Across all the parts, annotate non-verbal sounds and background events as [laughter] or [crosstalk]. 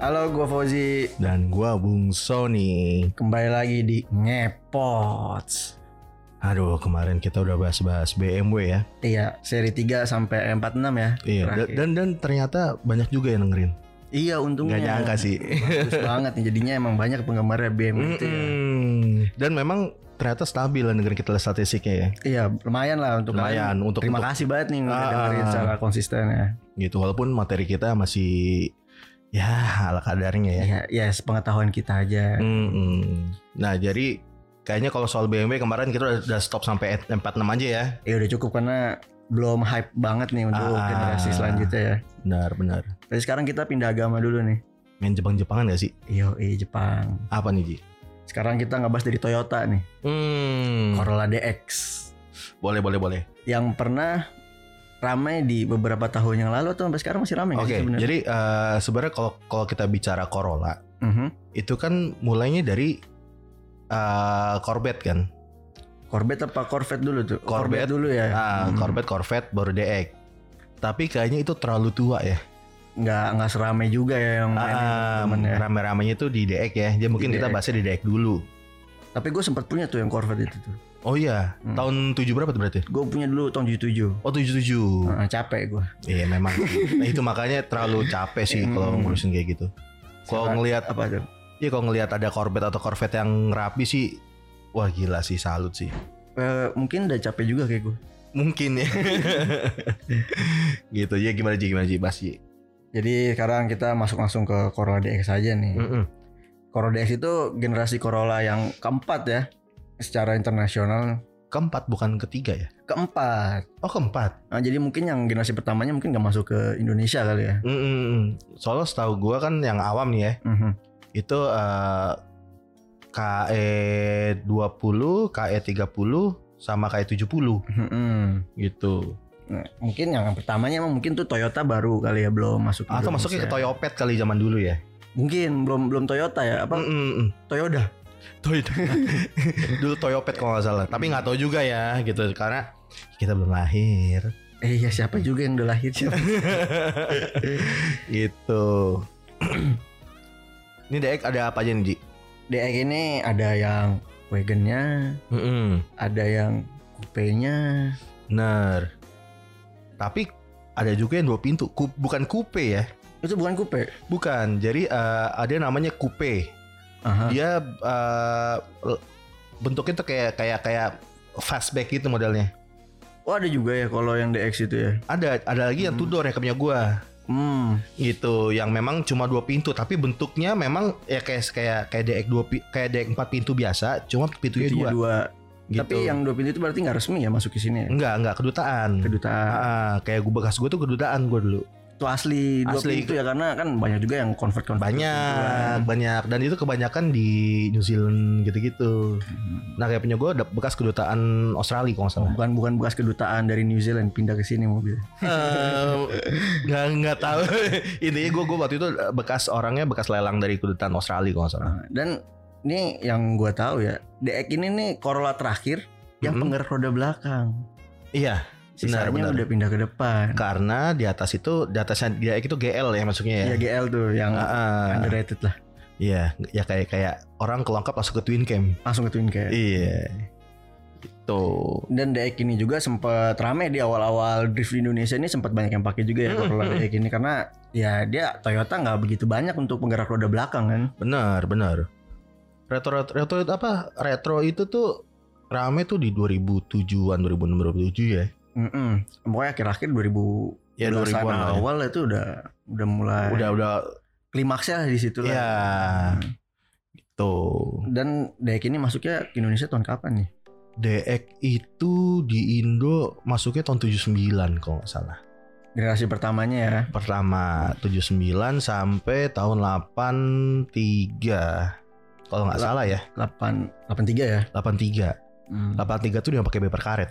Halo, gua Fauzi. Dan gua Bung Sony. Kembali lagi di Ngepots. Aduh, kemarin kita udah bahas-bahas BMW ya. Iya, seri 3 sampai 46 ya. Iya, terakhir. dan dan ternyata banyak juga yang dengerin. Iya, untungnya. Nggak nyangka sih. Bagus banget nih. Jadinya emang banyak penggemarnya BMW itu ya. Dan memang ternyata stabil lah dengerin kita lihat statistiknya ya. Iya, lumayan lah untuk Lumayan, kalian. untuk- Terima untuk- kasih banget nih udah Ah, dengerin ah. secara konsisten ya. Gitu, walaupun materi kita masih ya ala kadarnya ya. Iya, ya sepengetahuan kita aja. Mm-mm. Nah, jadi kayaknya kalau soal BMW kemarin kita udah, udah stop sampai 46 aja ya. Ya udah cukup karena belum hype banget nih untuk Ah. generasi selanjutnya ya. Benar, benar. Tapi sekarang kita pindah agama dulu nih. Main Jepang-Jepangan gak sih? Yo, Jepang. Apa nih, Ji? Sekarang kita ngebahas dari Toyota nih, Hmm. Corolla DX. Boleh, boleh, boleh. Yang pernah ramai di beberapa tahun yang lalu atau sampai sekarang masih ramai Oke, sebenarnya? jadi eh, sebenarnya kalau kalau kita bicara Corolla Mhm. itu kan mulainya dari eh, Corvette kan, Corvette apa Corvette dulu tuh? Corvette. dulu ya. ah, Hmm. Corvette, Corvette baru DX. Tapi kayaknya itu terlalu tua ya. Nggak nggak seramai juga ya yang ya. rame-ramenya itu di DX ya. Jadi mungkin Di kita DX. bahasnya di DX dulu. Tapi gue sempat punya tuh yang Corvette itu tuh. Oh iya, Hmm. tahun 7 berapa tuh berarti? Gue punya dulu tahun 77. Oh 77. Nah, capek gue. Iya memang. nah, itu makanya terlalu [laughs] capek sih kalau Hmm. ngurusin kayak gitu. Kalau ngelihat apa tuh? Iya kalau ngelihat ada Corvette atau Corvette yang rapi sih, wah gila sih salut sih. Eh, mungkin udah capek juga kayak gue. Mungkin ya. [laughs] gitu ya gimana Ji gimana Bas Ji. Jadi sekarang kita masuk langsung ke Corolla DX aja nih. Mm-mm. Corolla DX itu generasi Corolla yang keempat ya secara internasional. Keempat bukan ketiga ya? Keempat. Oh keempat. Nah, jadi mungkin yang generasi pertamanya mungkin nggak masuk ke Indonesia kali ya. Mm-mm. Soalnya setahu gua kan yang awam nih ya Mhm. itu eh, KE 20, KE 30 sama KE 70 Mhm. gitu. Nah, mungkin yang pertamanya emang mungkin tuh Toyota baru kali ya belum masuk Atau Indonesia. masuknya ke Toyopet kali zaman dulu ya? Mungkin belum belum Toyota ya apa Mm-mm. Toyota. Toyota. [laughs] dulu Toyopet kalau nggak salah. Tapi nggak tahu juga ya gitu karena kita belum lahir. Eh ya siapa juga yang udah lahir siapa? [laughs] gitu. Ini DX ada apa aja nih Ji? DX ini ada yang wagonnya, Mm-mm. ada yang coupe-nya. Bener. Tapi ada juga yang dua pintu, Ku- bukan coupe ya? Itu bukan coupe. Bukan. Jadi eh, ada yang namanya coupe. Aha. Dia eh, l- bentuknya tuh kayak kayak kayak fastback gitu modelnya. Oh ada juga ya kalau yang DX itu ya. Ada ada lagi yang two door ya punya gua. Hmm. gitu yang memang cuma dua pintu tapi bentuknya memang ya kayak kayak kayak DX dua pi- kayak DX empat pintu biasa cuma pintunya Pintunya dua, dua. gitu. Tapi yang dua pintu itu berarti nggak resmi ya masuk ke sini ya? enggak enggak kedutaan Kedutaan. Ah, kayak gue bekas gue tuh kedutaan gue dulu Itu asli dua Asli. pintu ya karena kan banyak juga yang convert convert. banyak banyak dan itu kebanyakan di New Zealand gitu-gitu nah kayak punya gue bekas kedutaan Australia kalau nggak salah Bukan bukan bekas kedutaan dari New Zealand pindah ke sini mobil. Eh, nggak nggak tahu [laughs] intinya gue gue waktu itu bekas orangnya bekas lelang dari kedutaan Australia kalau nggak salah Nah, dan ini yang gua tahu ya, DX ini nih Corolla terakhir yang Mhm. penggerak roda belakang. iya Sisanya benar. udah pindah ke depan. karena di atas itu di atasnya dia itu GL ya maksudnya ya Ya GL tuh yang ah. underrated lah. Iya, ya kayak kayak orang kelengkap langsung ke Twin Cam. Langsung ke Twin Cam. Iya. Itu. Dan DX ini juga sempat rame di awal-awal drift di Indonesia ini sempat banyak yang pakai juga ya. Corolla DX ini karena ya dia Toyota nggak begitu banyak untuk penggerak roda belakang kan. Benar, benar. Retro retro itu apa? Retro itu tuh rame tuh di 2007-an, 2006 2007 ya. Mm-mm. Pokoknya akhir-akhir 2000 Ya 2000-an lah ya. awal itu udah udah mulai Udah udah klimaksnya di situ lah. Iya. Hmm. itu. Dan DX ini masuknya ke Indonesia tahun kapan nih? DX itu di Indo masuknya tahun 79 kalau nggak salah. Generasi pertamanya ya. Pertama 79 sampai tahun 83. Kalau nggak Lah. salah ya, 8 83 ya. 83. Hmm. 83 tuh dia pakai beber karet.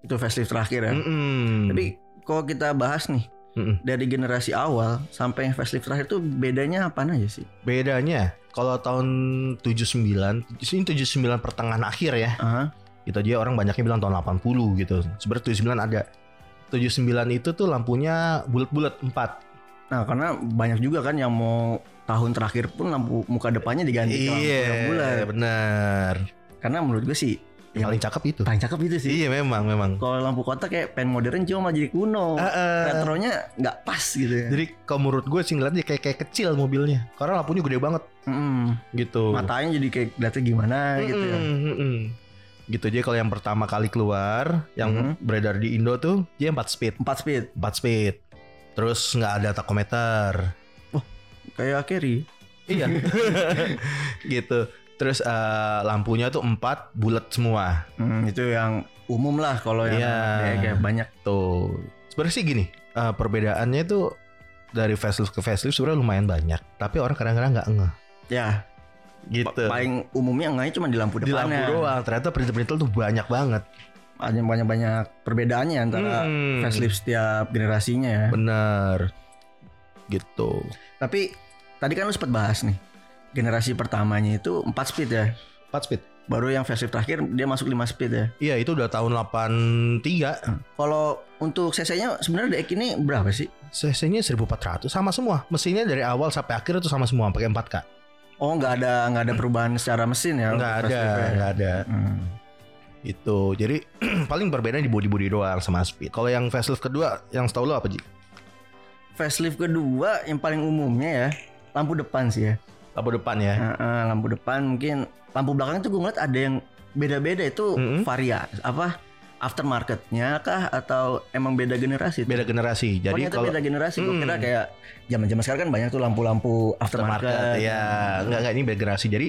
Itu facelift terakhir ya. Mm-mm. Tapi kalau kita bahas nih Mm-mm. dari generasi awal sampai yang facelift terakhir tuh bedanya apa aja sih? bedanya kalau tahun 79 di sini 79 pertengahan akhir ya Aha. itu aja orang banyaknya bilang tahun 80 gitu sebenarnya 79 ada 79 itu tuh lampunya bulat-bulat 4 Nah, karena banyak juga kan yang mau tahun terakhir pun lampu muka depannya diganti ke lampu Iya, bulat. benar. Karena menurut gue sih Yang paling cakep itu. paling cakep itu sih. Iya memang memang. Kalau lampu kotak kayak pen modern cuma jadi kuno. Heeh. Retronya nggak pas gitu ya. Jadi kalau menurut gue sih ngeliatnya kayak kayak kecil mobilnya. Karena lampunya gede banget Mm-mm. gitu. Matanya jadi kayak lihatnya gimana gitu ya. Mm-mm, mm-mm. Gitu aja kalau yang pertama kali keluar yang Mhm. beredar di Indo tuh dia 4 speed, 4 speed 4 speed. Terus nggak ada takometer. kayak Kerry. Iya. [laughs] gitu. Terus eh, lampunya tuh 4 bulat semua. Hmm, itu yang umum lah kalau yang Iya. kayak, kayak banyak Tuh. Sebenarnya sih gini, eh, perbedaannya tuh dari facelift ke facelift sebenarnya lumayan banyak, tapi orang kadang-kadang nggak ngeh. ya Gitu. pa- paling umumnya enggaknya cuma di lampu di lampu doang, ternyata perintil-perintil tuh banyak banget. Ada banyak banyak perbedaannya antara Hmm. facelift setiap generasinya ya. Bener. Gitu. Tapi tadi kan lu sempat bahas nih. Generasi pertamanya itu 4 speed ya. 4 speed. Baru yang facelift terakhir dia masuk 5 speed ya. Iya, itu udah tahun 83. Kalau untuk CC-nya sebenarnya DX ini berapa sih? CC-nya 1400 sama semua. Mesinnya dari awal sampai akhir itu sama semua pakai 4K. Oh nggak ada nggak ada perubahan secara mesin ya? Nggak ada, ya? nggak ada. Hmm. Itu. Jadi [clears throat] paling berbeda di body-body doang sama speed. Kalau yang facelift kedua yang setahu lo apa, Ji? Facelift kedua yang paling umumnya ya lampu depan sih ya. Lampu depan ya. Nah, eh, lampu depan mungkin lampu belakang tuh gue ngeliat ada yang beda-beda itu Mm-mm. varian apa aftermarketnya kah atau emang beda generasi? Beda generasi. Jadi kalau beda generasi. Gue Mm. kira kayak zaman-zaman sekarang kan banyak tuh lampu-lampu aftermarket. aftermarket ya enggak enggak ini beda generasi. Jadi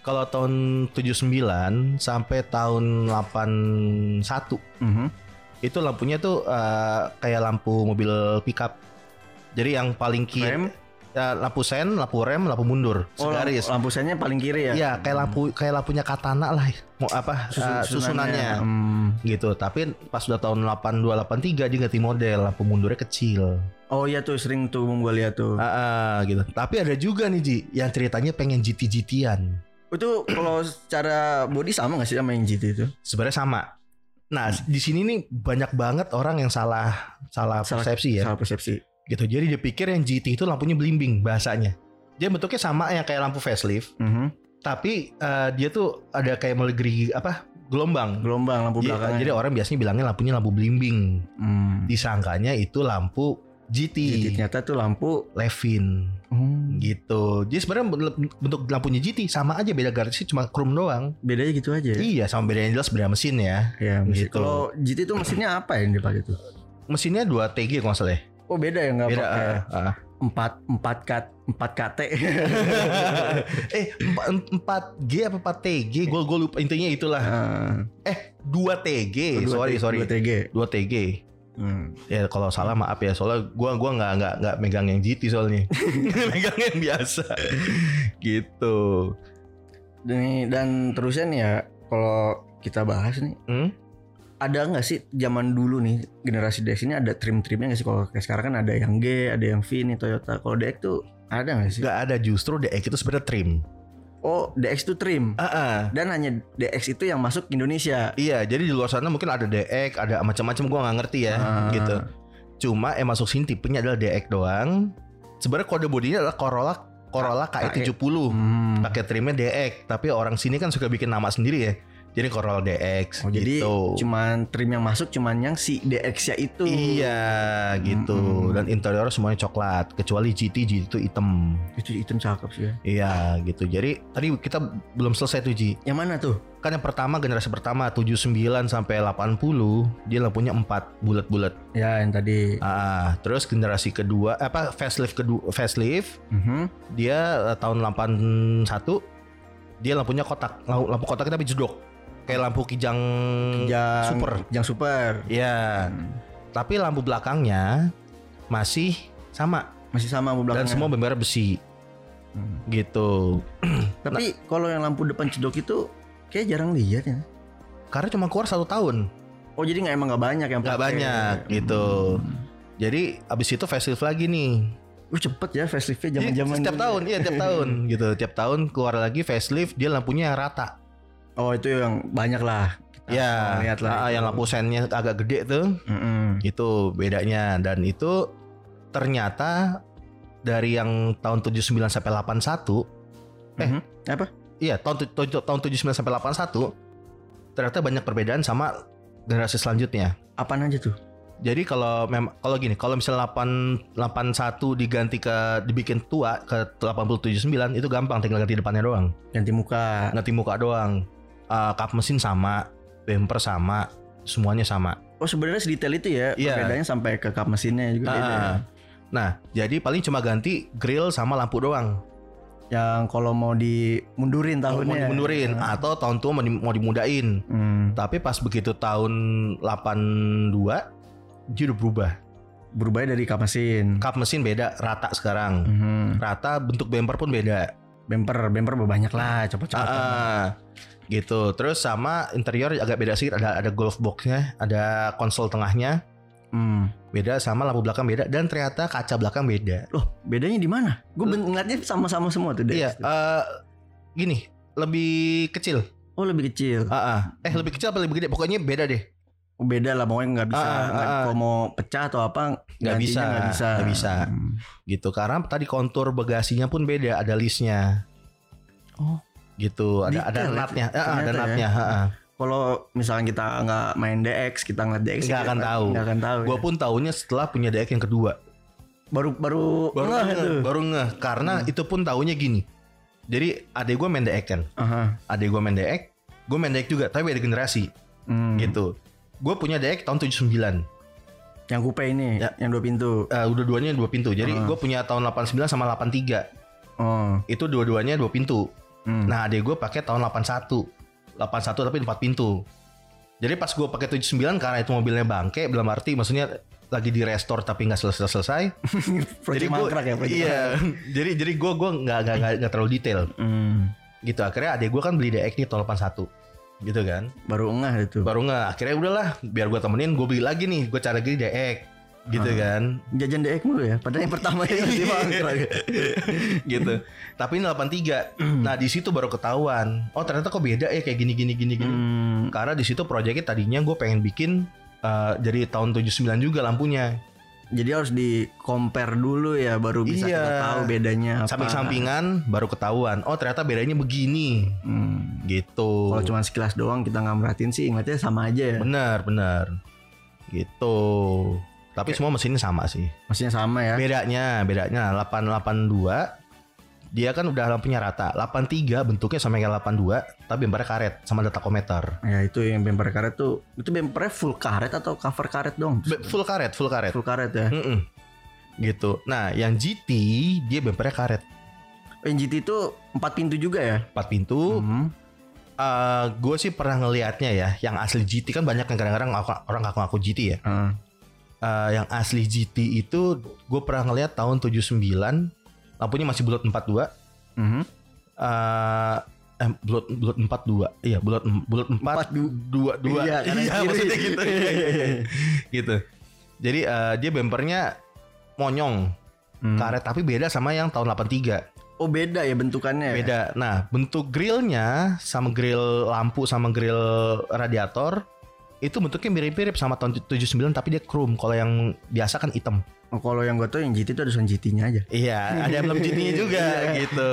kalau tahun 79 sampai tahun 81 Mhm. itu lampunya tuh eh, kayak lampu mobil pickup. Jadi yang paling kiri Rem? Ya, lampu sen, lampu rem, lampu mundur Oh, lampu, segaris. lampu sennya paling kiri ya? Iya, kayak lampu kayak lampunya katana lah. Mau apa? Susun- eh, susunannya. Hmm. Gitu. Tapi pas udah tahun 82 83 dia ganti model, lampu mundurnya kecil. Oh iya tuh sering tuh gue lihat tuh. Ah, ah, gitu. Tapi ada juga nih Ji yang ceritanya pengen GT-GT-an. Itu kalau secara body sama gak sih sama yang GT itu? Sebenarnya sama. Nah, di sini nih banyak banget orang yang salah salah, Salah- persepsi ya. Salah persepsi. Gitu. Jadi dia pikir yang GT itu lampunya belimbing bahasanya. Dia bentuknya sama yang kayak lampu facelift, Mhm. tapi eh, dia tuh ada kayak melegeri apa? gelombang. Gelombang lampu Jadi, belakangnya. jadi orang biasanya bilangnya lampunya lampu belimbing. Hmm. Disangkanya itu lampu GT, GT ternyata tuh lampu. Levin Hmm. gitu. Jadi sebenarnya bentuk- lampunya GT sama aja beda garis cuma chrome doang. Bedanya gitu aja ya? Iya, sama bedanya jelas beda mesin ya. Ya, mesin. Gitu. Kalau GT itu mesinnya apa yang dipakai tuh? Mesinnya 2 TG kalau nggak salah ya. Oh beda ya nggak Beda. pakai ah. empat empat kat empat KT. [laughs] eh 4, G apa 4 TG? Gue gue lupa intinya itulah. Ah, 2 TG. dua sorry T- sorry. dua TG. 2 TG. Hmm. Ya kalau salah maaf ya soalnya gua gua nggak nggak nggak megang yang GT soalnya. [laughs] [laughs] megang yang biasa. gitu. Dan, dan terusnya nih ya kalau kita bahas nih Hmm? Ada nggak sih zaman dulu nih generasi DX ini ada trim-trimnya nggak sih kalau kayak sekarang kan ada yang G ada yang V nih Toyota kalau DX tuh ada nggak sih Gak ada justru DX itu sebenarnya trim. oh DX tuh trim Ah, ah. dan hanya DX itu yang masuk Indonesia Iya, jadi di luar sana mungkin ada DX, ada macam-macam gua nggak ngerti ya, Ah. gitu. Cuma yang masuk sini tipenya adalah DX doang. Sebenarnya kode bodinya adalah Corolla Corolla KE70. Hmm. Pakai trimnya DX, tapi orang sini kan suka bikin nama sendiri ya. Jadi Corolla DX Oh, jadi gitu. cuman trim yang masuk cuman yang si DX ya itu. Iya gitu. Dan interior semuanya coklat kecuali GT GT itu hitam. Itu hitam cakep sih ya. Iya gitu. Jadi tadi kita belum selesai tuh Ji. Yang mana tuh? Kan yang pertama generasi pertama 79 sampai 80 dia lampunya 4 bulat-bulat. Ya yang tadi. Ah terus generasi kedua apa facelift kedua facelift Mhm. dia eh, tahun 81 dia lampunya kotak lampu, lampu kotak tapi jedok kayak lampu kijang yang super. yang super. Ya Hmm. tapi lampu belakangnya masih sama. Masih sama lampu dan belakangnya? semua benar besi. Hmm. gitu. [clears throat] Tapi kalau yang lampu depan cedok itu kayak jarang lihat ya? Karena cuma keluar satu tahun. Oh jadi nggak emang nggak banyak yang nggak banyak gitu. Hmm. jadi abis itu facelift lagi nih. Uh, cepet ya faceliftnya Iya, zaman-zaman setiap dulu. tahun iya tiap [laughs] tahun gitu. Tiap tahun keluar lagi facelift dia lampunya yang rata Oh itu yang banyak lah. Ya lihat lah. ah, yang lampu sennya agak gede tuh Mm-mm. itu bedanya dan itu ternyata dari yang tahun 79 sampai 81 Eh. Mhm. apa? Iya, tahun tahun 79 sampai 81 ternyata banyak perbedaan sama generasi selanjutnya. Apaan aja tuh? Jadi kalau memang kalau gini, kalau misalnya 8 81 diganti ke dibikin tua ke 879 itu gampang tinggal ganti depannya doang. Ganti muka. Ganti muka doang. Eh, kap mesin sama, bumper sama, semuanya sama. Oh sebenarnya sedetail itu ya Iya. perbedaannya sampai ke kap mesinnya juga beda. ya. Ah. Nah, jadi paling cuma ganti grill sama lampu doang. Yang kalau mau dimundurin Mau tahunnya. dimundurin Ah. atau tahun tua mau, di- mau dimudain. Hmm. Tapi pas begitu tahun 82 dia udah berubah. Berubah dari kap mesin. Kap mesin beda, rata sekarang. Mhm. Rata bentuk bumper pun beda. Bumper, bumper banyak lah, cepet-cepet. Ah, gitu. Terus sama interior agak beda sih. Ada ada golf boxnya, ada konsol tengahnya Hmm. beda sama lampu belakang beda dan ternyata kaca belakang beda. Loh, bedanya di mana? Gue ngeliatnya sama-sama semua tuh. Iya, Dex. eh, gini, lebih kecil. Oh lebih kecil. Ah, ah. eh lebih kecil apa lebih gede? Pokoknya beda deh. Oh, beda lah, pokoknya nggak bisa. Ah, ah, Nggak- ah. Kalau mau pecah atau apa, Nggak bisa, Nggak bisa. nggak bisa. Hmm. Gitu. Karena tadi kontur bagasinya pun beda, ada listnya. Oh. Gitu, ada ada Detail ya, natnya. Ada ya. natnya. ah. Kalau misalnya kita nggak main DX, kita ngeliat DX, Nggak kita akan tahu. Nggak akan tahu. Gua ya. pun tahunya setelah punya DX yang kedua. baru baru Baru ngeh baru ngeh. Karena itu pun tahunya gini. Jadi adek gue main DX kan. Adek gue main DX, gue main DX juga, tapi beda generasi Hmm. gitu. Gue punya DX tahun 79. Yang coupe ini, Ya. yang dua pintu. Eh, udah duanya dua pintu. Jadi Ah. gue punya tahun 89 sama 83. Oh. Itu dua-duanya dua pintu. Hmm. Nah, adek gue pakai tahun 81. 81 tapi empat pintu. Jadi pas gue pakai 79 karena itu mobilnya bangke, belum arti maksudnya lagi di restore tapi nggak selesai selesai. [laughs] Gua- mangkrak ya, Iya. [laughs] jadi jadi gue gue nggak nggak nggak- terlalu detail Hmm. gitu. Akhirnya adek gue kan beli DX nih tahun 81 gitu kan. Baru ngeh itu. Baru nggak. Akhirnya udahlah biar gue temenin gue beli lagi nih. Gue cari lagi DX gitu Ah. kan. Jajan DX mulu ya. Padahal yang pertama itu [laughs] di mangkrak. gitu. Tapi ini 83. Nah, di situ baru ketahuan. Oh, ternyata kok beda ya kayak gini gini gini gini. Hmm. Karena di situ proyeknya tadinya gue pengen bikin eh, dari tahun 79 juga lampunya. Jadi harus di compare dulu ya baru bisa Iya. kita tahu bedanya apa. Samping-sampingan baru ketahuan. Oh, ternyata bedanya begini. Hmm. Gitu. Kalau cuma sekilas doang kita nggak merhatiin sih ngeliatnya sama aja ya. benar, benar. Gitu. Tapi semua mesinnya sama sih. Maksudnya sama ya. Bedanya, bedanya 882 dia kan udah lampunya rata. 83 bentuknya sama kayak 82 tapi bempernya karet sama ada takometer. Ya itu yang bumper karet tuh. Itu bumpernya full karet atau cover karet dong? Be- full karet, full karet. Full karet ya. Mm-mm. Gitu. Nah, yang GT dia bempernya karet. Oh, yang GT itu empat pintu juga ya? 4 pintu. Hmm. gue sih pernah ngelihatnya ya, yang asli GT kan banyak yang kadang-kadang ngaku- orang ngaku-ngaku GT ya. Ah. Eh, yang asli GT itu gue pernah ngelihat tahun 79 lampunya masih bulat 42 Mhm. eh eh bulat bulat 42 iya bulat bulat 4 Empat du- dua dua Iya, kanan iya kiri. maksudnya gitu gitu jadi eh, dia bempernya monyong Hmm. karet tapi beda sama yang tahun 83 Oh beda ya bentukannya. ya? beda nah bentuk grillnya sama grill lampu sama grill radiator itu bentuknya mirip-mirip sama tahun 79 tapi dia chrome kalau yang biasa kan hitam Oh, kalau yang gue tau yang GT itu ada tulisan GT-nya aja. Iya, ada emblem GT-nya [laughs] juga Iya. gitu.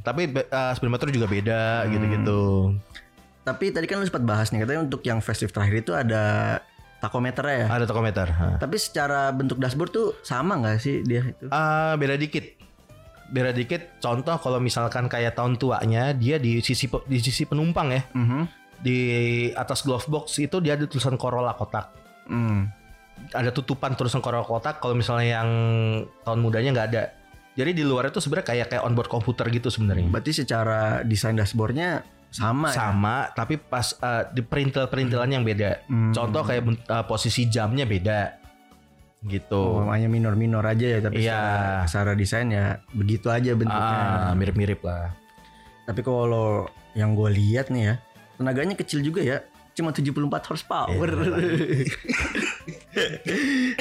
Tapi be- uh, speedometer juga beda Hmm. gitu-gitu. Tapi tadi kan lu sempat bahas nih katanya untuk yang facelift terakhir itu ada takometer ya. Ada takometer. Ha. Tapi secara bentuk dashboard tuh sama nggak sih dia itu? Ah, beda dikit. Beda dikit. Contoh kalau misalkan kayak tahun tuanya dia di sisi di sisi penumpang ya. Mhm. Di atas glove box itu dia ada tulisan Corolla kotak. Hmm. Ada tutupan tulisan Corolla kotak. Kalau misalnya yang tahun mudanya nggak ada. Jadi di luar itu sebenarnya kayak kayak onboard komputer gitu sebenarnya. Berarti secara desain dashboardnya sama, ya? Sama, tapi pas uh, di perintil-perintilan yang beda. Hmm. Contoh kayak uh, posisi jamnya beda. Gitu. Oh, hanya minor-minor aja ya tapi Iya. secara, secara desain ya begitu aja bentuknya. Ah, mirip-mirip lah. Tapi kalau yang gue lihat nih ya, tenaganya kecil juga ya. Cuma 74 horsepower. [laughs]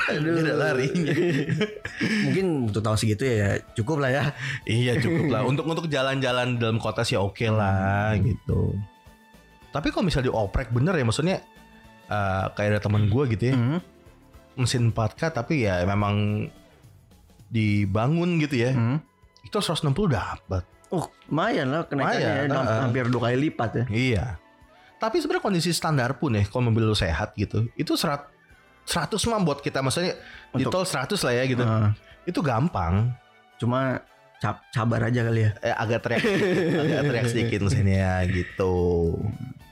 Aduh. Beda larinya. Mungkin untuk tahun segitu ya cukup lah ya. iya cukup lah. [laughs] Untuk untuk jalan-jalan dalam kota sih oke lah gitu. Tapi kalau misalnya dioprek bener ya maksudnya eh, kayak ada teman gue gitu ya Hmm. mesin 4K tapi ya memang dibangun gitu ya. Hmm. Itu 160 dapat. Oh, lumayan lah kenaikannya Lumayan, ya, uh-uh. hampir dua kali lipat ya. Iya. Tapi sebenarnya kondisi standar pun ya kalau mobil lu sehat gitu, itu serat 100 mah buat kita maksudnya di tol 100 lah ya gitu. Uh, Itu gampang. cuma cap- sabar aja kali ya. Eh, agak teriak agak teriak sedikit mesinnya gitu.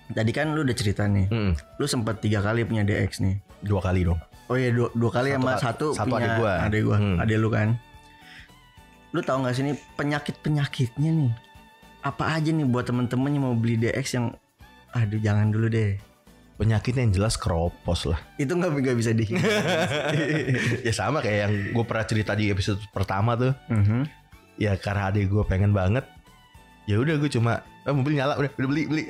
Tadi kan lu udah cerita nih, Hmm, lu sempat tiga kali punya DX nih. dua kali dong. Oh iya dua, dua kali Satu sama satu, satu punya adik gua. Adik gua, Hmm. adik lu kan. Lu tahu nggak sih nih penyakit penyakitnya nih? Apa aja nih buat temen-temen yang mau beli DX yang, aduh jangan dulu deh. Penyakitnya yang jelas keropos lah. Itu nggak nggak bisa dihindari. [laughs] ya sama kayak yang gue pernah cerita di episode pertama tuh. Mhm. Ya karena adik gue pengen banget. Ya udah gue cuma ah, mobil nyala udah udah beli beli.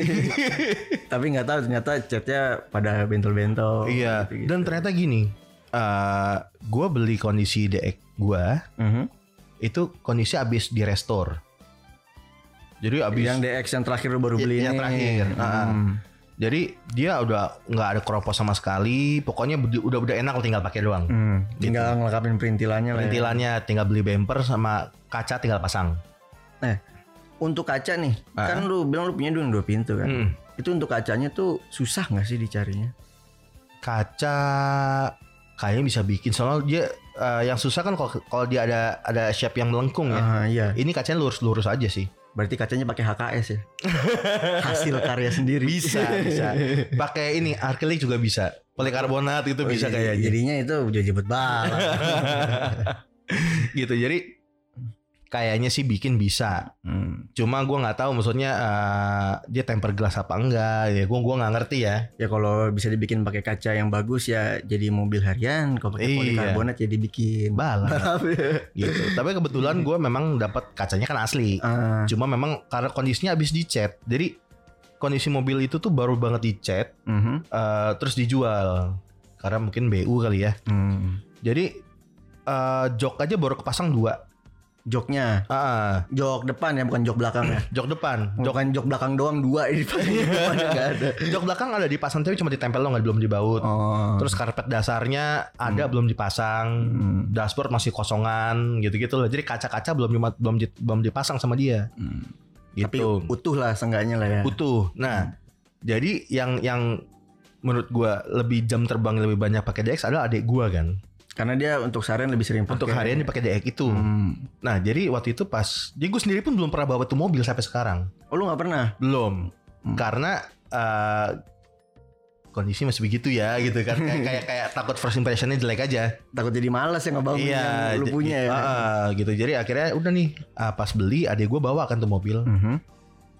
[laughs] Tapi nggak tahu ternyata catnya pada bentol-bentol. iya. gitu-gitu. Dan ternyata gini. eh gue beli kondisi DX gue Mhm. itu kondisi abis di restore. Jadi abis Yang DX yang terakhir baru Iya, beli yang ini. terakhir. Hmm. jadi dia udah nggak ada keropos sama sekali. Pokoknya udah udah enak tinggal pakai doang. Hmm. Tinggal ngelengkapin perintilannya ya. Perintilannya tinggal beli bumper sama kaca tinggal pasang. Untuk kaca nih, Ah. kan lu bilang lu punya dua, dua pintu kan. Mm. Itu untuk kacanya tuh susah nggak sih dicarinya? Kaca kayaknya bisa bikin soalnya dia eh, yang susah kan kalau kalau dia ada ada shape yang melengkung ya. Ah iya. Ini kacanya lurus-lurus aja sih. Berarti kacanya pakai HKS ya. [laughs] Hasil karya sendiri. Bisa, bisa. Pakai ini akrilik juga bisa. Polikarbonat itu Oh, bisa iya, kayaknya. Jadinya itu udah jemput bala. [laughs] gitu. Jadi kayaknya sih bikin bisa. Hmm. Cuma gua nggak tahu maksudnya eh, dia temper glass apa enggak ya. Gua gua nggak ngerti ya. Ya kalau bisa dibikin pakai kaca yang bagus ya jadi mobil harian. Kalau pakai Iya. polikarbonat ya dibikin. Balap ya. gitu. Tapi kebetulan gua memang dapat kacanya kan asli. Ah, Cuma memang karena kondisinya habis dicat. Jadi kondisi mobil itu tuh baru banget dicat mhm. eh, terus dijual. Karena mungkin BU kali ya. Hmm. Jadi eh, jok aja baru kepasang dua. Joknya, Ah, jok depan ya bukan jok belakang ya. [clears throat] jok depan. Jok Bukan jok belakang doang dua ini depannya [laughs] nggak ada. jok belakang ada dipasang tapi cuma ditempel doang nggak belum dibaut. Oh. Terus karpet dasarnya ada belum dipasang. Hmm. Dashboard masih kosongan gitu-gitu loh. Jadi kaca-kaca belum belum belum dipasang sama dia. Hmm. Tapi Gitu. utuh lah seenggaknya lah ya. Utuh. Nah, jadi yang yang menurut gua lebih jam terbang lebih banyak pakai DX adalah adik gua kan. Karena dia untuk seharian lebih sering pakai. Untuk harian dipakai DX itu. Hmm. Nah, jadi waktu itu pas jadi gue sendiri pun belum pernah bawa tuh mobil sampai sekarang. Oh lu nggak pernah? Belum. Hmm. Karena eh, kondisi masih begitu ya gitu kan. kayak [laughs] kayak kayak takut first impressionnya jelek aja. Takut jadi malas ya ngebangun iya, yang lu punya ya. ah, gitu. Jadi akhirnya udah nih ah, pas beli adik gue bawa kan tuh mobil. Mhm.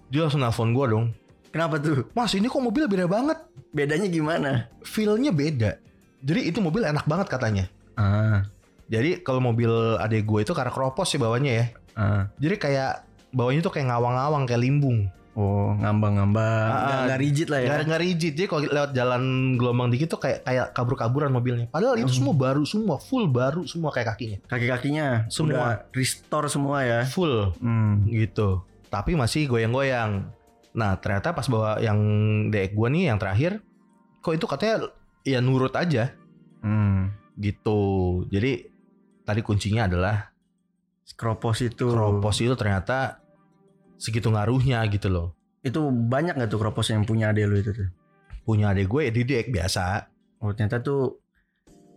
Dia langsung nelfon gue dong. Kenapa tuh? Mas ini kok mobil beda banget. Bedanya gimana? Feel-nya beda. Jadi itu mobil enak banget katanya. Ah, Jadi kalau mobil adik gue itu karena keropos sih bawahnya ya. ah. Jadi kayak bawahnya tuh kayak ngawang-ngawang kayak limbung. Oh, ngambang-ngambang. Ah, Nggak nggak rigid lah ya. Nggak nggak rigid. Jadi kalau lewat jalan gelombang dikit tuh kayak kayak kabur-kaburan mobilnya. Padahal itu Hmm. semua baru semua, full baru semua kayak kakinya. Kaki-kakinya Semua. udah restore semua ya. Full Hmm. gitu. Tapi masih goyang-goyang. Nah, ternyata pas bawa yang DX gua nih yang terakhir kok itu katanya ya nurut aja Hmm. Gitu. Jadi tadi kuncinya adalah Skropos itu. Kropos itu ternyata segitu ngaruhnya gitu loh. Itu banyak nggak tuh kropos yang punya ade lu itu tuh? Punya adik gue ya di DX biasa. Oh, ternyata tuh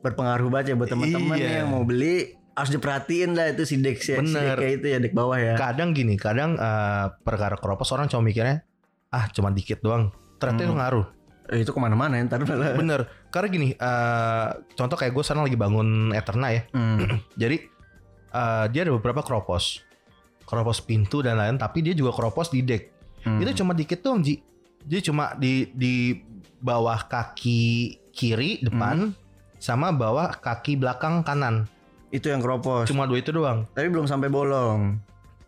berpengaruh banget ya buat teman-teman Iya. yang mau beli harus diperhatiin lah itu si deck si, si Bener. deck kayak itu ya deck bawah ya. Kadang gini, kadang eh, perkara kropos orang cuma mikirnya ah cuma dikit doang. Ternyata Hmm. itu ngaruh. Eh, itu ke mana-mana ya ntar. Bener. Karena gini, eh, contoh kayak gue sekarang lagi bangun Eterna ya. Hmm. [clears throat] Jadi eh, dia ada beberapa kropos, kropos pintu dan lain, tapi dia juga kropos di deck. Hmm. Itu cuma dikit doang Ji. Dia cuma di di bawah kaki kiri depan Hmm. sama bawah kaki belakang kanan. itu yang kropos. Cuma dua itu doang. Tapi belum sampai bolong.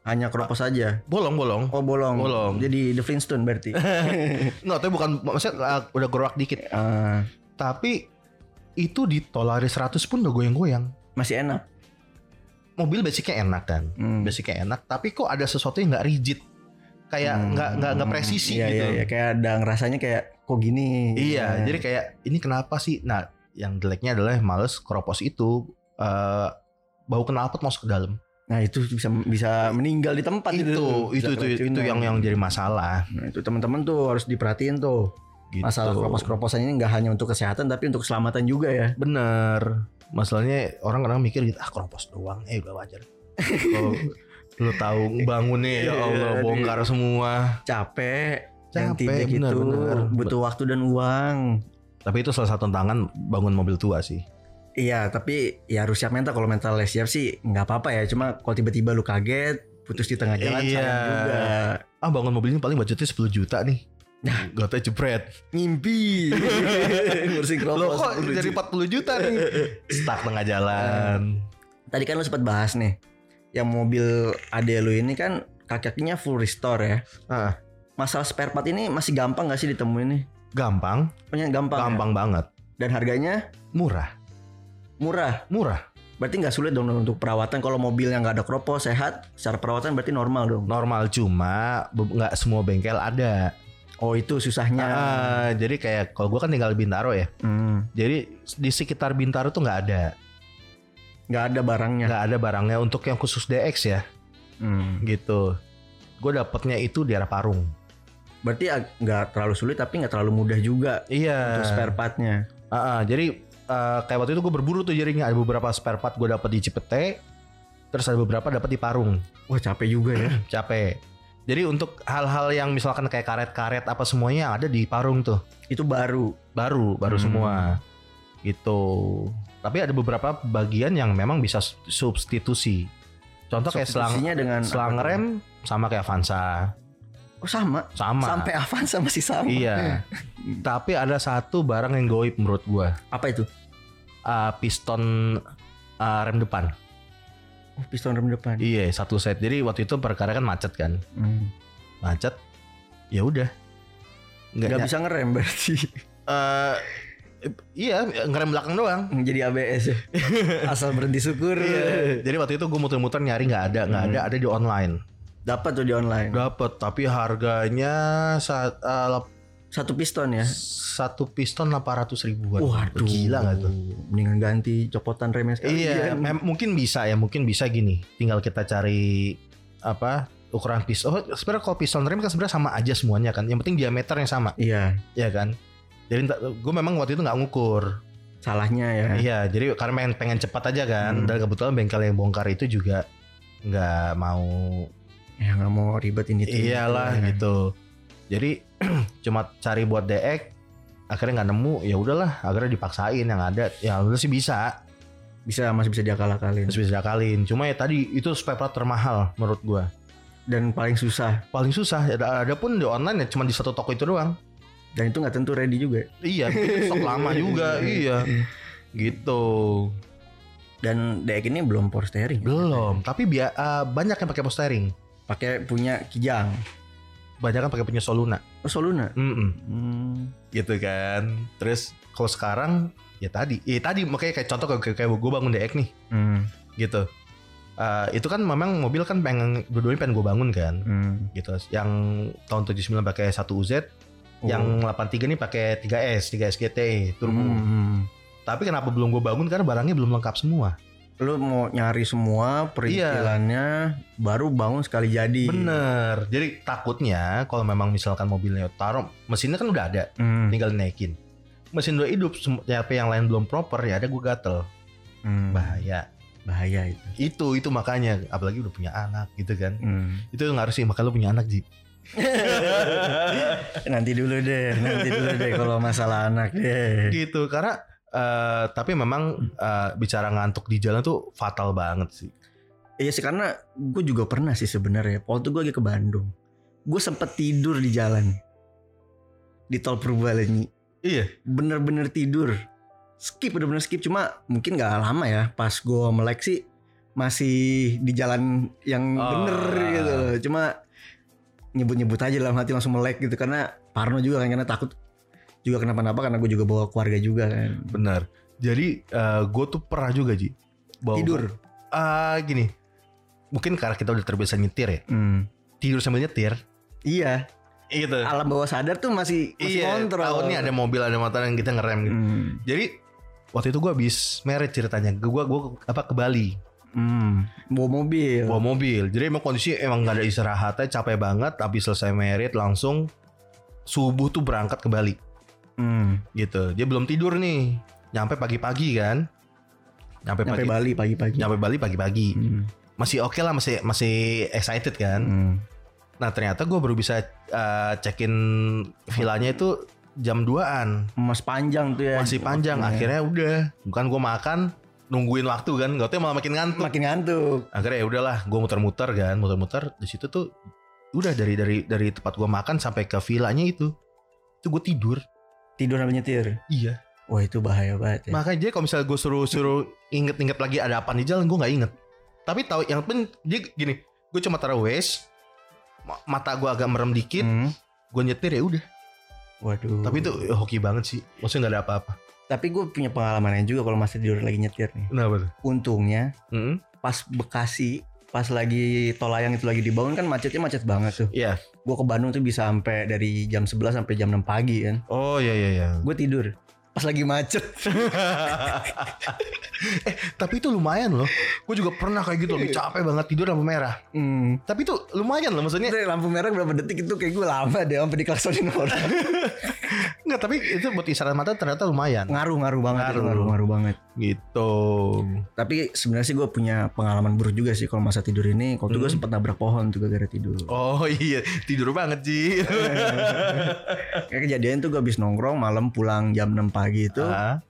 Hanya kropos aja. Bolong bolong. Oh bolong. Bolong. Jadi The Flintstone berarti. [laughs] Nggak, tapi bukan maksudnya uh, udah gerak dikit. Ah, Tapi itu di Tolari 100 pun udah goyang-goyang. masih enak. Mobil basicnya enak kan. Hmm. Basicnya enak, tapi kok ada sesuatu yang nggak rigid. Kayak Hmm. nggak nggak nggak presisi iya, gitu. Iya, iya, kayak ada ngerasanya kayak kok gini. Iya, Ya. jadi kayak ini kenapa sih? Nah, yang jeleknya adalah males keropos itu eh bau knalpot masuk ke dalam. Nah itu bisa bisa meninggal di tempat itu itu Bisa itu, itu keracunan. yang yang jadi masalah. Nah, itu teman-teman tuh harus diperhatiin tuh. Gitu. Masalah keropos-keroposan ini nggak hanya untuk kesehatan tapi untuk keselamatan juga ya. Bener. Masalahnya orang kadang mikir gitu, ah keropos doang, eh udah wajar. Kalau lu tahu bangunnya ya [laughs] Allah Iya, bongkar semua. Capek, Capek, intinya gitu, bener-bener. butuh waktu dan uang. Tapi itu salah satu tantangan bangun mobil tua sih. Iya, tapi ya harus siap mental. Kalau mentalnya siap sih nggak apa-apa ya. Cuma kalau tiba-tiba lu kaget, putus di tengah jalan Iya. sayang juga. Ah bangun mobil ini paling budgetnya 10 juta nih. Gak tau jebret. Ngimpi. [laughs] Ngurusin keropos. Loh kok 10 jadi juta. 40 juta nih? Stuck tengah jalan. Tadi kan lu sempat bahas nih. Yang mobil ade lu ini kan kakinya full restore ya. Ah, Masalah spare part ini masih gampang gak sih ditemuin nih? gampang, Pokoknya gampang. ya? gampang banget. Dan harganya Murah, murah. murah. Berarti nggak sulit dong untuk perawatan. Kalau mobil yang nggak ada keropos sehat, secara perawatan berarti normal dong. Normal cuma nggak semua bengkel ada. Oh itu susahnya. Ah, jadi kayak kalau gua kan tinggal di Bintaro ya. Hmm, Jadi di sekitar Bintaro tuh nggak ada, nggak ada barangnya. nggak ada barangnya untuk yang khusus DX ya, Hmm. gitu. Gue dapetnya itu di arah Parung. Berarti nggak terlalu sulit tapi nggak terlalu mudah juga Iya. untuk spare partnya. Ah, ah, jadi eh, kayak waktu itu gue berburu tuh jadinya ada beberapa spare part gue dapet di Cipete, terus ada beberapa dapet di Parung. Wah capek juga ya. [clears throat] Capek. Jadi untuk hal-hal yang misalkan kayak karet-karet apa semuanya ada di Parung tuh. itu baru. Baru, baru Hmm. semua. Gitu. Tapi ada beberapa bagian yang memang bisa substitusi. Contoh kayak selang dengan selang rem sama kayak Avanza. Oh sama. Sama. Sampai Avanza masih sama. Iya. Tapi ada satu barang yang goib menurut gua. Apa itu? Ah, piston ah, rem depan. Oh, piston rem depan. Iya, satu set. Jadi waktu itu perkara kan macet kan. Hmm. Macet. Ya udah. Nggak, bisa ngerem berarti. eh, iya, ngerem belakang doang. Jadi ABS ya. [laughs] Asal berhenti syukur. Iya. Jadi waktu itu gue muter-muter nyari nggak ada, nggak Hmm. ada, ada di online. Dapat tuh di online. Dapet, tapi harganya saat lap- Satu piston ya. satu piston 800 ribuan. Waduh, gila nggak tuh? Mendingan ganti copotan remnya sekalian. Iya, mem- mungkin bisa ya, mungkin bisa gini. Tinggal kita cari apa ukuran piston. Oh, sebenarnya kalau piston rem kan sebenarnya sama aja semuanya kan. Yang penting diameternya sama, Iya, ya kan. Jadi gue memang waktu itu nggak ngukur. salahnya ya. Iya, jadi karena pengen, pengen cepat aja kan. Hmm. Dan kebetulan bengkel yang bongkar itu juga nggak mau Ya nggak mau ribet ini tuh. iyalah Ya. gitu. Jadi [clears throat] cuma cari buat DX akhirnya nggak nemu ya udahlah akhirnya dipaksain yang ada ya udah sih bisa Bisa masih bisa diakal-akalin. masih bisa diakalin cuma ya tadi itu spare part termahal menurut gua Dan paling susah. paling susah ada, ada pun di online ya cuma di satu toko itu doang Dan itu nggak tentu ready juga. iya stok lama juga [laughs] iya gitu Dan deck ini belum power steering. belum tapi eh, banyak yang pakai power steering Pakai punya Kijang. banyak kan pakai punya Soluna Oh Soluna. Mm-mm. Hmm. gitu kan terus kalau sekarang ya tadi ya tadi makanya kayak contoh kayak, kayak gue bangun DX nih Hmm. gitu Eh, itu kan memang mobil kan pengen dua-duanya pengen gue bangun kan Hmm. gitu yang tahun 79 pakai 1 UZ Oh. yang 83 nih pakai 3S 3S GT turbo Hmm. tapi kenapa belum gue bangun karena barangnya belum lengkap semua Lu mau nyari semua perintilannya baru bangun sekali jadi. bener jadi takutnya kalau memang misalkan mobilnya taruh mesinnya kan udah ada Hmm. tinggal dinaikin mesin udah hidup tapi yang lain belum proper ya ada gue gatel Hmm. bahaya Bahaya itu. itu itu makanya apalagi udah punya anak gitu kan Hmm. itu ngaruh sih makanya lu punya anak Ji [laughs] nanti dulu deh, nanti dulu deh kalau masalah anak deh. gitu karena eh, tapi memang eh, bicara ngantuk di jalan tuh fatal banget sih Iya sih karena gue juga pernah sih sebenarnya. Waktu gue lagi ke Bandung, gue sempet tidur di jalan di tol Purbalenyi. iya Bener-bener tidur. Skip bener-bener skip cuma mungkin nggak lama ya. Pas gue melek sih masih di jalan yang Oh. bener gitu. loh. Cuma nyebut-nyebut aja dalam hati langsung melek gitu karena parno juga kan karena takut juga kenapa-napa karena gue juga bawa keluarga juga kan. benar jadi gue tuh pernah juga Ji bawa- Tidur. Ah, gini mungkin karena kita udah terbiasa nyetir ya Hmm. tidur sambil nyetir Iya, gitu alam bawah sadar tuh masih masih iya kontrol. tahu nih ada mobil ada motor yang kita ngerem gitu Hmm. jadi waktu itu gue habis merit ceritanya gue gue apa ke Bali Hmm. Bawa mobil. bawa mobil. Jadi emang kondisi emang gak ada istirahatnya, capek banget. Habis selesai merit langsung subuh tuh berangkat ke Bali Hmm. gitu. Dia belum tidur nih, nyampe pagi-pagi kan. Nyampe, Sampai pagi, Bali pagi-pagi. nyampe Bali pagi-pagi. Hmm. Masih oke lah, masih masih excited kan. Hmm. Nah ternyata gue baru bisa uh, check-in villanya itu jam 2an. Mas panjang tuh ya. Masih panjang. Waktunya. Akhirnya udah, bukan gue makan, nungguin waktu kan. Gak tau malah makin ngantuk. makin ngantuk. akhirnya ya udahlah gue muter-muter kan muter-muter di situ tuh udah dari dari dari tempat gue makan sampai ke villanya itu itu gue tidur Tidur sambil nyetir. iya Wah itu bahaya banget ya. makanya dia kalau misalnya gue suruh suruh inget-inget lagi ada apa di jalan gue nggak inget tapi tahu yang penting dia gini gue cuma taruh ma- mata gue agak merem dikit Hmm. gue nyetir ya udah Waduh. tapi itu eh, hoki banget sih maksudnya nggak ada apa-apa Tapi gue punya pengalaman lain juga kalau masih tidur lagi nyetir nih. kenapa tuh Untungnya Mm-mm. pas Bekasi pas lagi tol layang itu lagi dibangun kan macetnya macet banget tuh. Iya. Gue ke Bandung tuh bisa sampai dari jam 11 sampai jam 6 pagi kan. oh iya iya iya Gue tidur pas lagi macet. [laughs] eh tapi itu lumayan loh gue juga pernah kayak gitu lagi capek banget tidur lampu merah Hmm. Tapi itu lumayan loh maksudnya. Itu lampu merah berapa detik itu kayak gue lama deh sampai diklaksonin orang. [laughs] Enggak, tapi itu buat istirahat mata ternyata lumayan. ngaruh ngaruh banget Ngaruh. ngaruh ngaruh banget. Gitu. Tapi sebenarnya sih gue punya pengalaman buruk juga sih kalau masa tidur ini. Kalau tuh gue Hmm. sempat nabrak pohon tuh gara-gara tidur. Oh iya, tidur banget sih. [laughs] Kayak kejadian tuh gue habis nongkrong malam pulang jam 6 pagi itu. Ah,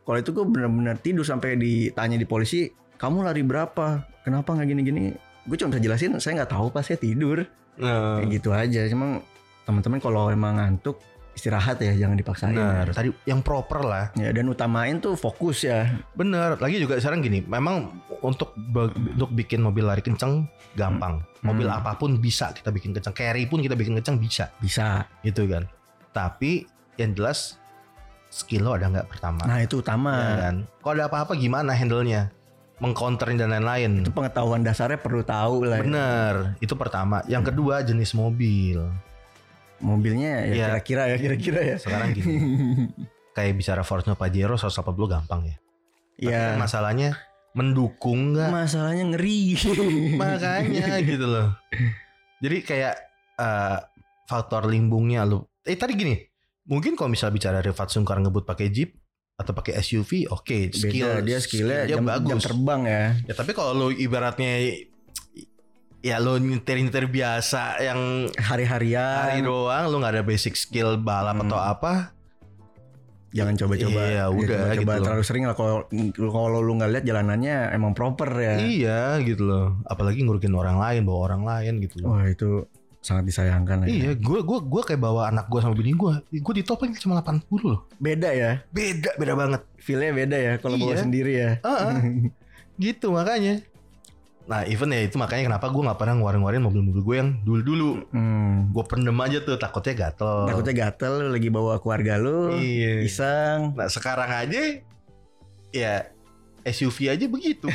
Kalau itu gue bener-bener tidur sampai ditanya di polisi, kamu lari berapa? Kenapa nggak gini-gini? Gue cuma bisa jelasin, saya nggak tahu pas saya tidur. nah, Kayak gitu aja. Cuma teman-teman kalau emang ngantuk istirahat ya, jangan dipaksain. benar. Tadi yang proper lah. Ya dan utamain tuh fokus ya. Bener. Lagi juga sekarang gini, memang untuk untuk bikin mobil lari kenceng gampang. Mobil Hmm. apa pun bisa kita bikin kenceng. Carry pun kita bikin kenceng bisa, Bisa. gitu kan. Tapi yang jelas skill lo ada nggak pertama? Nah itu utama. Ya kan? Kalau ada apa-apa gimana handle-nya? Mengcounterin dan lain-lain. Itu pengetahuan dasarnya perlu tahu lah. ya. Bener, itu pertama. Yang kedua jenis mobil. Mobilnya ya Iya. kira-kira ya kira-kira ya. Sekarang gini, [laughs] kayak bicara Fortuner Pajero 180 gampang ya. Tapi Iya. kan masalahnya mendukung nggak? Masalahnya ngeri. [laughs] Makanya gitu loh. Jadi kayak eh, faktor limbungnya lu. Eh tadi gini, mungkin kalau misal bicara Rifat Sungkar ngebut pakai Jeep atau pakai SUV, oke, skill Beda, dia skillnya skillnya jam, bagus. jam terbang ya. Ya tapi kalau lu ibaratnya ya lu nyetir-nyetir biasa yang Hari-harian. hari doang lu nggak ada basic skill balap Hmm. atau apa Jangan coba-coba. Iya, udah, coba, gitu loh. terlalu sering lah kalau kalau lu nggak lihat jalanannya emang proper ya. iya gitu loh apalagi ngurukin orang lain bawa orang lain gitu loh Wah itu sangat disayangkan lah ya. iya gue gua gua kayak bawa anak gue sama bini gue gue ditopeng cuma 80 loh Beda ya. beda beda banget Feelnya beda ya kalau bawa Iya. sendiri ya. Ah, ah. [laughs] gitu makanya nah even ya itu makanya kenapa gue nggak pernah ngeluarin-ngeluarin mobil-mobil gue yang dulu-dulu Hmm. gue pendem aja tuh takutnya gatel Takutnya gatel lu lagi bawa keluarga lu. iya Iseng. nah sekarang aja ya SUV aja begitu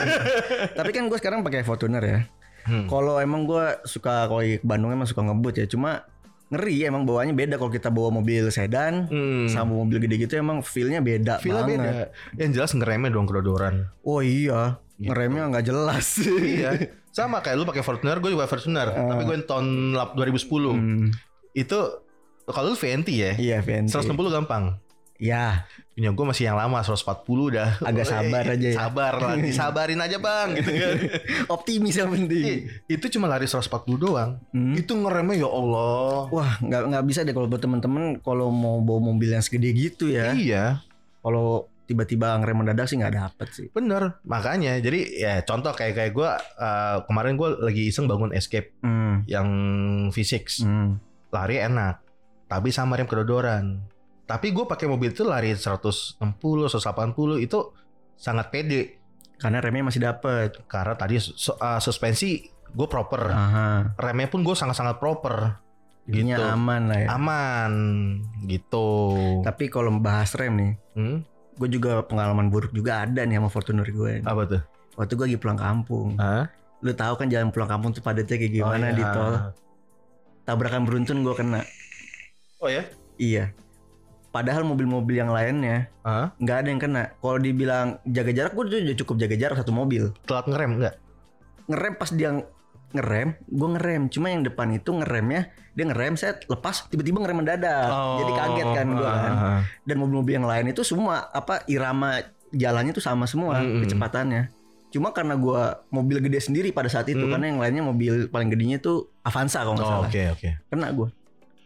[laughs] Tapi kan gue sekarang pakai Fortuner ya. Hmm. Kalau emang gue suka kalau ke Bandung emang suka ngebut ya. Cuma ngeri emang bawaannya beda kalau kita bawa mobil sedan Hmm. sama mobil gede gitu emang feelnya beda Feel banget. beda. Yang jelas ngeremnya dong kedodoran. Oh iya, Gitu. ngeremnya nggak jelas. iya. Sama kayak lu pakai Fortuner, gue juga Fortuner. Ah. Tapi gue yang tahun lap- 2010. Hmm, Itu kalau lu VNT ya, iya Venti. 160 gampang. Ya, Punya gue masih yang lama 140 udah. Agak sabar aja ya. Sabar lah, disabarin aja bang gitu kan. [laughs] optimis yang penting. Eh, itu cuma lari 140 doang. Hmm. Itu ngeremnya ya Allah. Wah, nggak nggak bisa deh kalau buat temen-temen kalau mau bawa mobil yang segede gitu ya. Iya, Kalau tiba-tiba ngerem mendadak sih nggak dapet sih. bener. Makanya, jadi ya contoh kayak kayak gue eh, kemarin gue lagi iseng bangun Escape Hmm. yang V6. Hmm. lari enak tapi sama rem kedodoran tapi gue pakai mobil itu lari 160 180 itu sangat pede Karena remnya masih dapet. karena tadi uh, suspensi gue proper Aha. remnya pun gue sangat-sangat proper Jadinya Gitu. aman lah ya. aman gitu Tapi kalau bahas rem nih, hmm? Gue juga pengalaman buruk juga ada nih sama Fortuner gue. apa tuh Waktu gue lagi pulang kampung. Hah? Lu tahu kan jalan pulang kampung tuh padatnya kayak gimana Oh, di iya. tol. Tabrakan beruntun gue kena. oh ya Iya. Padahal mobil-mobil yang lainnya nggak ada yang kena. Kalau dibilang jaga jarak, gue udah cukup jaga jarak satu mobil. Telat ngerem enggak? Ngerem pas dia ngerem, gue ngerem. Cuma yang depan itu ngeremnya, dia ngerem, saya lepas, tiba-tiba ngerem mendadak. Jadi kaget kan gue kan. ah. Dan mobil-mobil yang lain itu semua apa irama jalannya tuh sama semua Mm-mm. kecepatannya. Cuma karena gua mobil gede sendiri pada saat itu Mm. karena yang lainnya mobil paling gedenya tuh Avanza kalau nggak Oh, salah. Oke oke. Kena gua.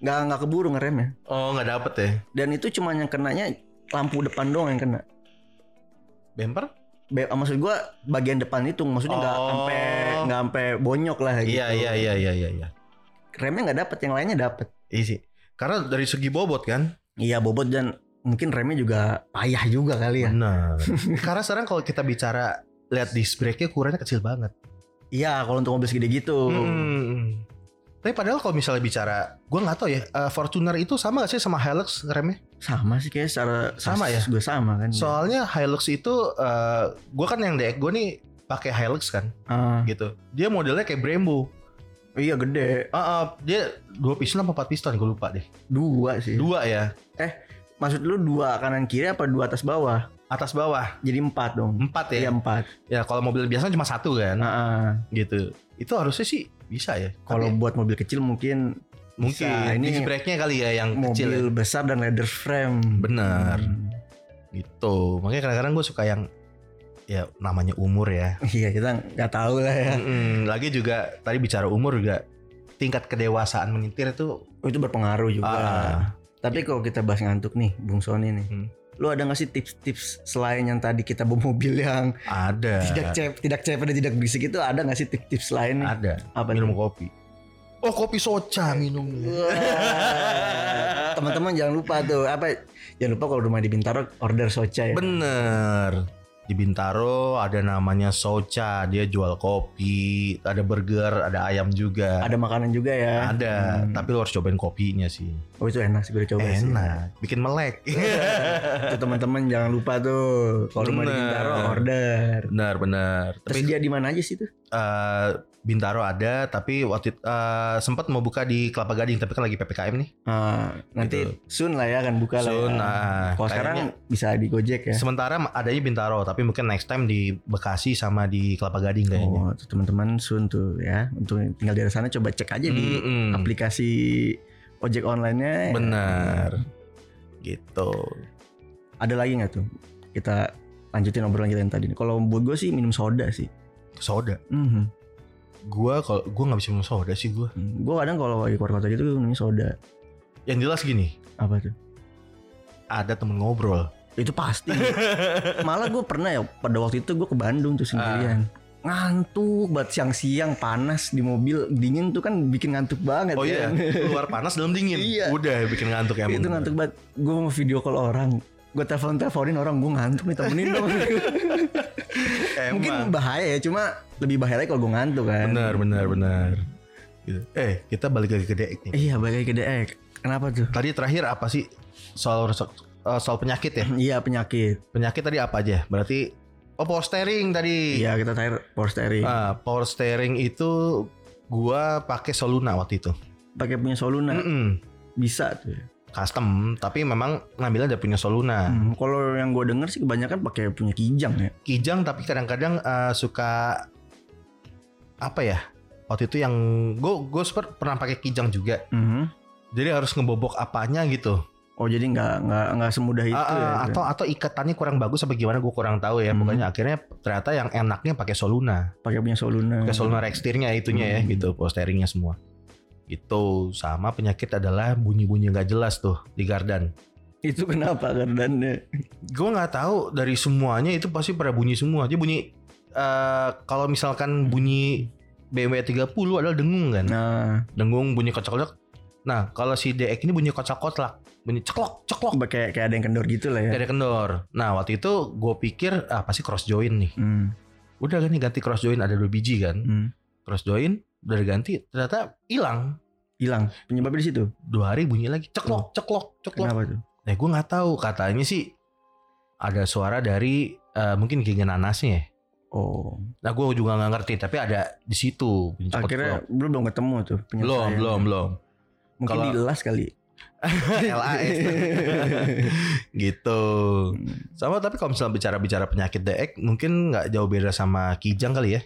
Nggak nggak keburu ngeremnya. Oh nggak dapet ya? Dan itu cuma yang kenanya lampu depan doang yang kena. Bumper? Be maksud gua bagian depan itu maksudnya nggak Oh. sampai nggak sampai bonyok lah gitu. Iya iya iya iya iya. iya. Remnya nggak dapet, yang lainnya dapet. Iya sih. Karena dari segi bobot kan. Iya bobot dan mungkin remnya juga payah juga kali ya. Benar. [laughs] Karena sekarang kalau kita bicara lihat disc brake-nya ukurannya kecil banget. Iya kalau untuk mobil segede gitu. Hmm. Tapi padahal kalau misalnya bicara, gue nggak tahu ya, eh, Fortuner itu sama gak sih sama Hilux remnya? Sama sih kayak secara Sama ya? Gue sama kan. Soalnya Hilux itu, eh gue kan yang DX gue nih pakai Hilux kan, Ah, gitu. Dia modelnya kayak Brembo. iya gede. Ah, ah, dia dua piston apa empat piston? Gue lupa deh. Dua sih. Dua ya, Maksud lu dua kanan kiri apa dua atas bawah? atas bawah Jadi empat dong. empat Iya ya. empat. Ya kalau mobil biasa cuma satu kan, Nah, ah. gitu. Itu harusnya sih bisa ya. kalau buat mobil kecil mungkin mungkin bisa. ini brake-nya kali ya yang mobil kecil. ya. besar dan leather frame. Bener. Hmm. Gitu. Makanya kadang-kadang gue suka yang ya namanya umur ya. [laughs] Iya kita nggak tahu lah ya. Mm-mm. Lagi juga tadi bicara umur juga tingkat kedewasaan menyetir itu Oh, itu berpengaruh juga. Ah. Tapi kalau kita bahas ngantuk nih, Bung Sony nih. Hmm. Lu ada gak sih tips-tips selain yang tadi kita bawa mobil yang ada tidak cep, tidak cepet dan tidak berisik itu ada gak sih tips-tips lain? nih? ada Apa minum nih? kopi. Oh kopi soca minumnya. [laughs] Teman-teman jangan lupa tuh apa? Jangan lupa kalau rumah di Bintaro order soca ya. Bener. Di Bintaro ada namanya Soca, dia jual kopi, ada burger, ada ayam juga. Ada makanan juga ya. Ada, Hmm. tapi lo harus cobain kopinya sih. Oh itu enak sih gue coba sih. Enak, bikin melek. [laughs] Tuh teman-teman jangan lupa tuh kalau rumah di. Bintaro order. benar, benar. Tapi Tersedia di mana aja sih tuh? eh, Bintaro ada, tapi waktu itu eh, sempat mau buka di Kelapa Gading, tapi kan lagi ppkm nih. Ah, nanti Gitu. soon lah ya akan buka Soon, lah. ya. nah, Kalau sekarang bisa di Gojek ya. Sementara adanya Bintaro, tapi mungkin next time di Bekasi sama di Kelapa Gading kayaknya. Oh, tuh teman-teman soon tuh ya. Untuk tinggal di daerah sana coba cek aja di Mm-mm. aplikasi ojek online-nya. Benar. Gitu. Ada lagi nggak tuh? Kita lanjutin obrolan kita yang tadi. Kalau buat gue sih minum soda sih. Soda. Mhm. Gua kalau gua nggak bisa minum soda sih gua. Gue kadang kalau lagi keluar kota gitu minum soda. Yang jelas gini, Apa tuh? ada temen ngobrol. Itu pasti. [laughs] Malah gue pernah ya pada waktu itu gue ke Bandung tuh sendirian. Ah. Ngantuk banget siang-siang panas di mobil dingin tuh kan bikin ngantuk banget Oh iya, kan. [laughs] keluar panas dalam dingin. Iya. Udah bikin ngantuk ya. itu ngantuk banget. Gue mau video call orang. Gue telepon teleponin orang gue ngantuk nih temenin dong. [laughs] Mungkin bahaya ya cuma lebih bahaya lagi kalau gue ngantuk kan. benar benar benar. Gitu. Eh, kita balik lagi ke DX nih. Iya balik lagi ke DX. Kenapa tuh? Tadi terakhir apa sih soal eh, soal penyakit ya? [clears throat] Iya penyakit. Penyakit tadi apa aja? Berarti oh power steering tadi. Iya kita terakhir power steering. Ah, power steering itu gua pakai Soluna waktu itu. Pakai punya Soluna Mm-mm. bisa tuh. Ya. Custom, tapi memang ngambilnya dari punya Soluna. Hmm, kalau yang gue denger sih kebanyakan pakai punya Kijang ya. Kijang tapi kadang-kadang eh, suka apa ya? Waktu itu yang gue gue pernah pakai Kijang juga. Mhm. Jadi harus ngebobok apanya gitu. Oh jadi nggak nggak nggak semudah itu ah, ya. atau atau ikatannya kurang bagus apa gimana gue kurang tahu ya. Hmm. Pokoknya akhirnya ternyata yang enaknya pakai Soluna. pakai punya Soluna. Pakai Soluna Rextirnya itunya ya Hmm. gitu, power steeringnya semua. Itu sama penyakit adalah bunyi-bunyi nggak jelas tuh di gardan. Itu kenapa kardannya? Gue nggak tahu dari semuanya itu pasti pada bunyi semua. Dia bunyi eh, kalau misalkan bunyi BMW 30 adalah dengung kan. Nah, Dengung bunyi kocak-kocak. Nah, kalau si DX ini bunyi kocak-kocak, bunyi ceklok, ceklok. kayak kayak ada yang kendor gitu lah ya. Dari kendor. Nah, waktu itu gue pikir ah pasti cross join nih. Hmm. Udah kan nih ganti cross join ada dua biji kan. Hmm. Cross join udah diganti ternyata hilang. Hilang. Penyebabnya di situ. Dua hari bunyi lagi ceklok, ceklok, ceklok. Kenapa tuh? Nah, gue nggak tahu katanya sih ada suara dari eh, mungkin gigi nanasnya. ya. Oh, Nah, gue juga nggak ngerti, tapi ada di situ. akhirnya belum belum ketemu tuh belum, belum, belum. Mungkin Kalau- dilas kali. [laughs] [laughs] LAS [laughs] gitu sama tapi kalau misalnya bicara-bicara penyakit DX mungkin nggak jauh beda sama Kijang kali ya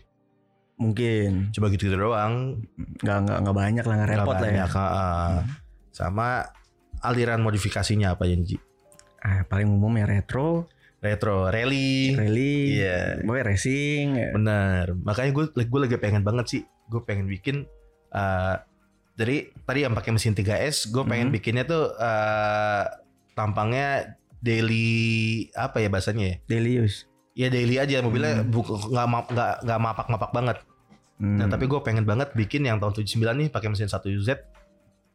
Mungkin coba gitu, -gitu doang nggak nggak nggak banyak lah nggak repot lah ya. ah. sama aliran modifikasinya apa Ji? Ah, paling umum ya retro, retro rally rally, Iya. boy racing. ya. bener makanya gue gue lagi pengen banget sih gue pengen bikin eh jadi tadi yang pakai mesin 3S gue pengen Mhm. bikinnya tuh eh tampangnya daily apa ya bahasanya ya Daily use. Ya daily aja mobilnya Hmm. nggak nggak nggak mapak-mapak banget Hmm. nah tapi gue pengen banget bikin yang tahun 79 nih pakai mesin 1Z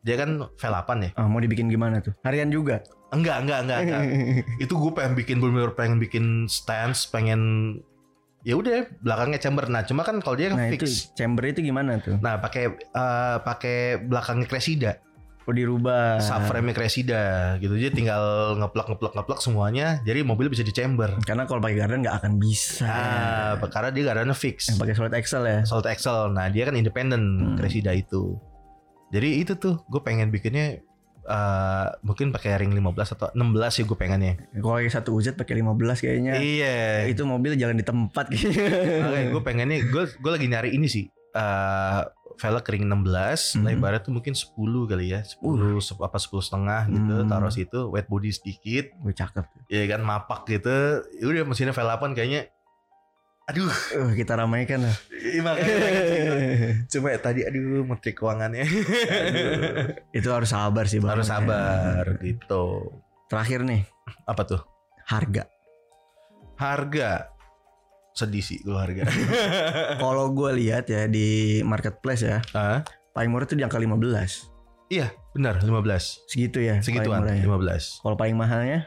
dia kan V8 ya Ah, mau dibikin gimana tuh? Harian juga. enggak enggak enggak, enggak. [laughs] itu gue pengen bikin bener pengen bikin stance pengen ya udah belakangnya chamber nah cuma kan kalau dia nah itu fix chamber itu gimana tuh? nah pakai eh, pakai belakangnya Cressida Oh dirubah. subframe Cressida gitu jadi tinggal ngeplak ngeplak ngeplak semuanya jadi mobil bisa di chamber Karena kalau pakai garden nggak akan bisa. ah karena dia garanya fix Yang pakai solid axle ya. solid axle nah dia kan independen Hmm. Cressida itu jadi itu tuh gue pengen bikinnya eh, mungkin pakai ring 15 atau 16 sih gue pengennya Kalau pakai satu UZ pakai 15 kayaknya. iya Itu mobil jalan di tempat kayaknya. [laughs] Makanya gue pengennya gue gue lagi nyari ini sih. eh velg ring 16 Mhm. lebarnya tuh mungkin 10 kali ya. 10 sep- apa 10 setengah gitu Hmm. taruh situ wet body sedikit. Gue cakep. ya kan mapak gitu. Ya udah mesinnya V8 kayaknya. Aduh. Uh, kita ramaikan lah. iya, [laughs] cuma ya tadi aduh menteri keuangannya. Itu harus sabar sih bang. harus sabar gitu. Terakhir nih. Apa tuh? Harga. harga sedih sih gue harga [laughs] Kalau gue lihat ya di marketplace ya, ah paling murah tuh di angka 15. iya benar 15 Segitu ya. segituan paling murahnya. 15 Kalau paling mahalnya,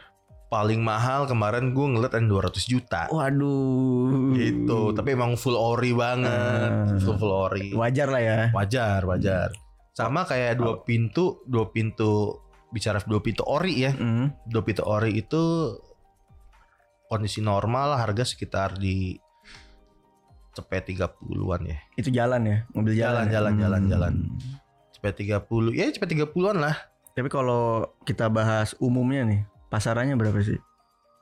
paling mahal kemarin gue ngeliat ada 200 juta waduh. gitu tapi emang full ori banget Hmm. full full ori wajar lah ya. wajar wajar sama kayak dua pintu dua pintu bicara dua pintu ori ya Hmm. dua pintu ori itu kondisi normal harga sekitar di cepet 30-an ya Itu jalan ya, mobil jalan. Jalan, jalan, Hmm. jalan, jalan. cepet 30 ya cepet 30-an lah Tapi kalau kita bahas umumnya nih, pasarannya berapa sih?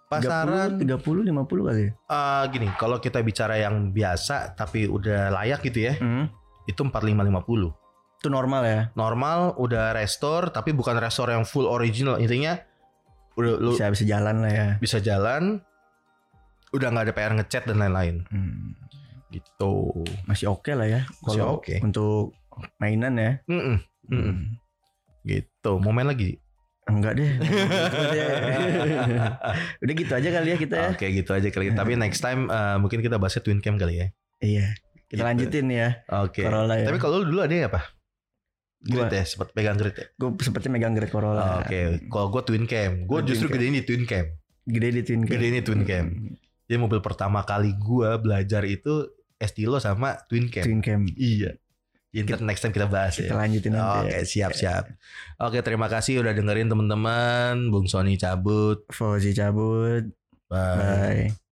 pasaran 30, 30 50 kali ya? eh, gini kalau kita bicara yang biasa tapi udah layak gitu ya Hmm. itu 4550 Itu normal ya. normal udah restore tapi bukan restore yang full original intinya udah lu bisa, Bisa bisa jalan lah ya. jalan udah nggak ada PR ngecat dan lain-lain Hmm. gitu Masih oke lah ya. Masih Kalau oke. Untuk mainan ya. Mm-mm, mm-mm. Hmm. gitu mau main lagi Enggak deh. [laughs] Udah gitu aja kali ya kita ya. oke gitu aja kali tapi [laughs] next time eh, mungkin kita bahasnya twin cam kali ya Iya. Kita Gitu. lanjutin ya. oke Corolla ya. tapi kalau lu dulu ada apa Grid ya sempat pegang grid ya gue seperti megang Great Corolla. oke kalau gue twin cam gue justru cam. gedein di twin cam Gede di twin cam. Gede di twin cam. Jadi mobil pertama kali gue belajar itu Estilo sama twin cam Twin cam. Iya. Ya, ntar next time kita bahas Kita ya. lanjutin nanti. Oke, ya. siap siap. Oke, terima kasih udah dengerin teman-teman. Bung Sony cabut. Fauzi cabut. Bye. Bye.